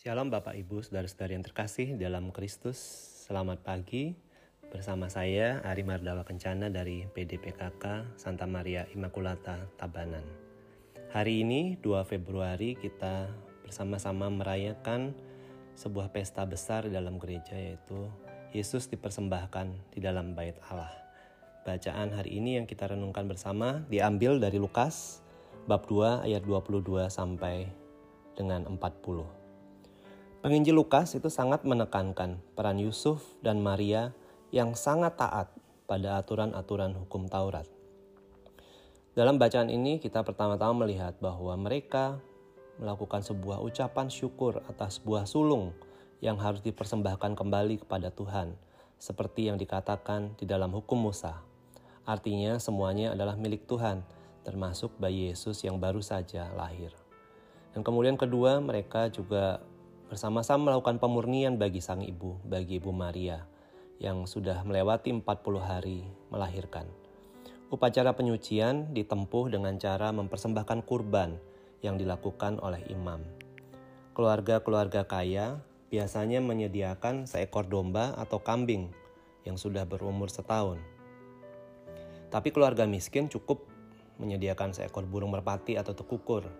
Shalom Bapak Ibu, saudara-saudari yang terkasih dalam Kristus. Selamat pagi. Bersama saya Ari Mardawa Kencana dari PDPKK Santa Maria Immaculata Tabanan. Hari ini 2 Februari kita bersama-sama merayakan sebuah pesta besar dalam gereja yaitu Yesus dipersembahkan di dalam bait Allah. Bacaan hari ini yang kita renungkan bersama diambil dari Lukas bab 2 ayat 22 sampai dengan 40. Penginjil Lukas itu sangat menekankan peran Yusuf dan Maria yang sangat taat pada aturan-aturan hukum Taurat. Dalam bacaan ini kita pertama-tama melihat bahwa mereka melakukan sebuah ucapan syukur atas buah sulung yang harus dipersembahkan kembali kepada Tuhan, seperti yang dikatakan di dalam hukum Musa. Artinya semuanya adalah milik Tuhan, termasuk bayi Yesus yang baru saja lahir. Dan kemudian kedua, mereka juga bersama-sama melakukan pemurnian bagi sang ibu, bagi ibu Maria yang sudah melewati 40 hari melahirkan. Upacara penyucian ditempuh dengan cara mempersembahkan kurban yang dilakukan oleh imam. Keluarga-keluarga kaya biasanya menyediakan seekor domba atau kambing yang sudah berumur setahun. Tapi keluarga miskin cukup menyediakan seekor burung merpati atau tekukur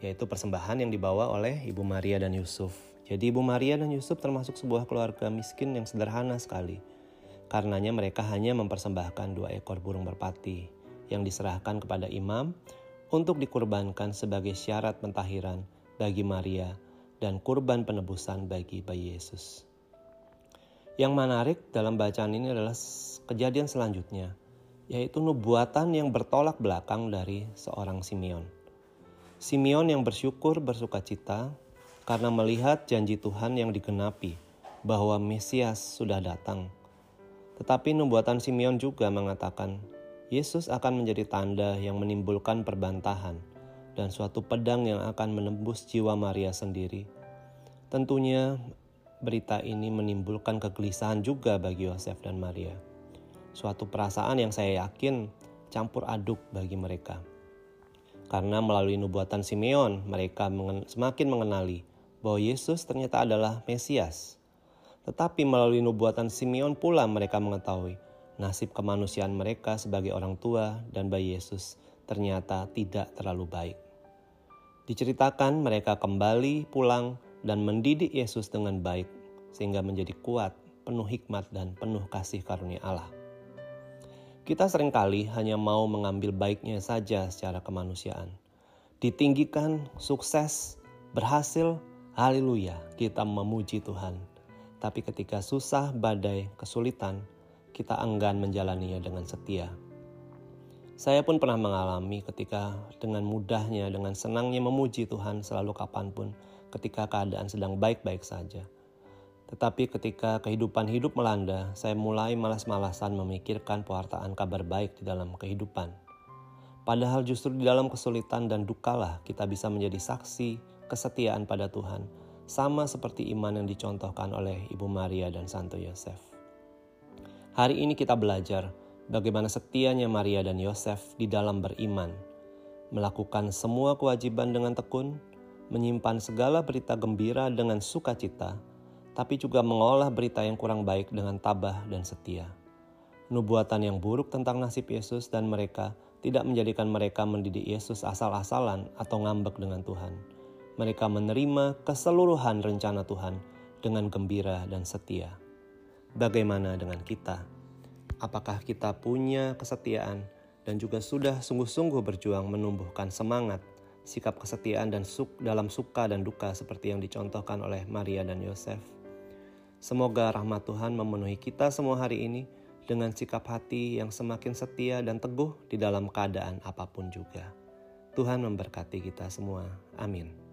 yaitu persembahan yang dibawa oleh Ibu Maria dan Yusuf. Jadi Ibu Maria dan Yusuf termasuk sebuah keluarga miskin yang sederhana sekali. Karenanya mereka hanya mempersembahkan dua ekor burung merpati yang diserahkan kepada imam untuk dikurbankan sebagai syarat pentahiran bagi Maria dan kurban penebusan bagi bayi Yesus. Yang menarik dalam bacaan ini adalah kejadian selanjutnya, yaitu nubuatan yang bertolak belakang dari seorang Simeon. Simeon yang bersyukur bersuka cita karena melihat janji Tuhan yang digenapi bahwa Mesias sudah datang. Tetapi nubuatan Simeon juga mengatakan Yesus akan menjadi tanda yang menimbulkan perbantahan dan suatu pedang yang akan menembus jiwa Maria sendiri. Tentunya berita ini menimbulkan kegelisahan juga bagi Yosef dan Maria. Suatu perasaan yang saya yakin campur aduk bagi mereka. Karena melalui nubuatan Simeon, mereka semakin mengenali bahwa Yesus ternyata adalah Mesias. Tetapi melalui nubuatan Simeon pula mereka mengetahui nasib kemanusiaan mereka sebagai orang tua dan bayi Yesus ternyata tidak terlalu baik. Diceritakan mereka kembali pulang dan mendidik Yesus dengan baik sehingga menjadi kuat, penuh hikmat dan penuh kasih karunia Allah. Kita sering kali hanya mau mengambil baiknya saja secara kemanusiaan. Ditinggikan, sukses, berhasil, haleluya, kita memuji Tuhan. Tapi ketika susah, badai, kesulitan, kita enggan menjalaninya dengan setia. Saya pun pernah mengalami ketika dengan mudahnya, dengan senangnya memuji Tuhan selalu kapan pun ketika keadaan sedang baik-baik saja. Tetapi ketika kehidupan hidup melanda, saya mulai malas-malasan memikirkan pewartaan kabar baik di dalam kehidupan. Padahal justru di dalam kesulitan dan dukalah kita bisa menjadi saksi kesetiaan pada Tuhan, sama seperti iman yang dicontohkan oleh Ibu Maria dan Santo Yosef. Hari ini kita belajar bagaimana setianya Maria dan Yosef di dalam beriman, melakukan semua kewajiban dengan tekun, menyimpan segala berita gembira dengan sukacita, tapi juga mengolah berita yang kurang baik dengan tabah dan setia. Nubuatan yang buruk tentang nasib Yesus dan mereka tidak menjadikan mereka mendidik Yesus asal-asalan atau ngambek dengan Tuhan. Mereka menerima keseluruhan rencana Tuhan dengan gembira dan setia. Bagaimana dengan kita? Apakah kita punya kesetiaan dan juga sudah sungguh-sungguh berjuang menumbuhkan semangat, sikap kesetiaan dan suk dalam suka dan duka seperti yang dicontohkan oleh Maria dan Yosef? Semoga rahmat Tuhan memenuhi kita semua hari ini dengan sikap hati yang semakin setia dan teguh di dalam keadaan apa pun juga. Tuhan memberkati kita semua. Amin.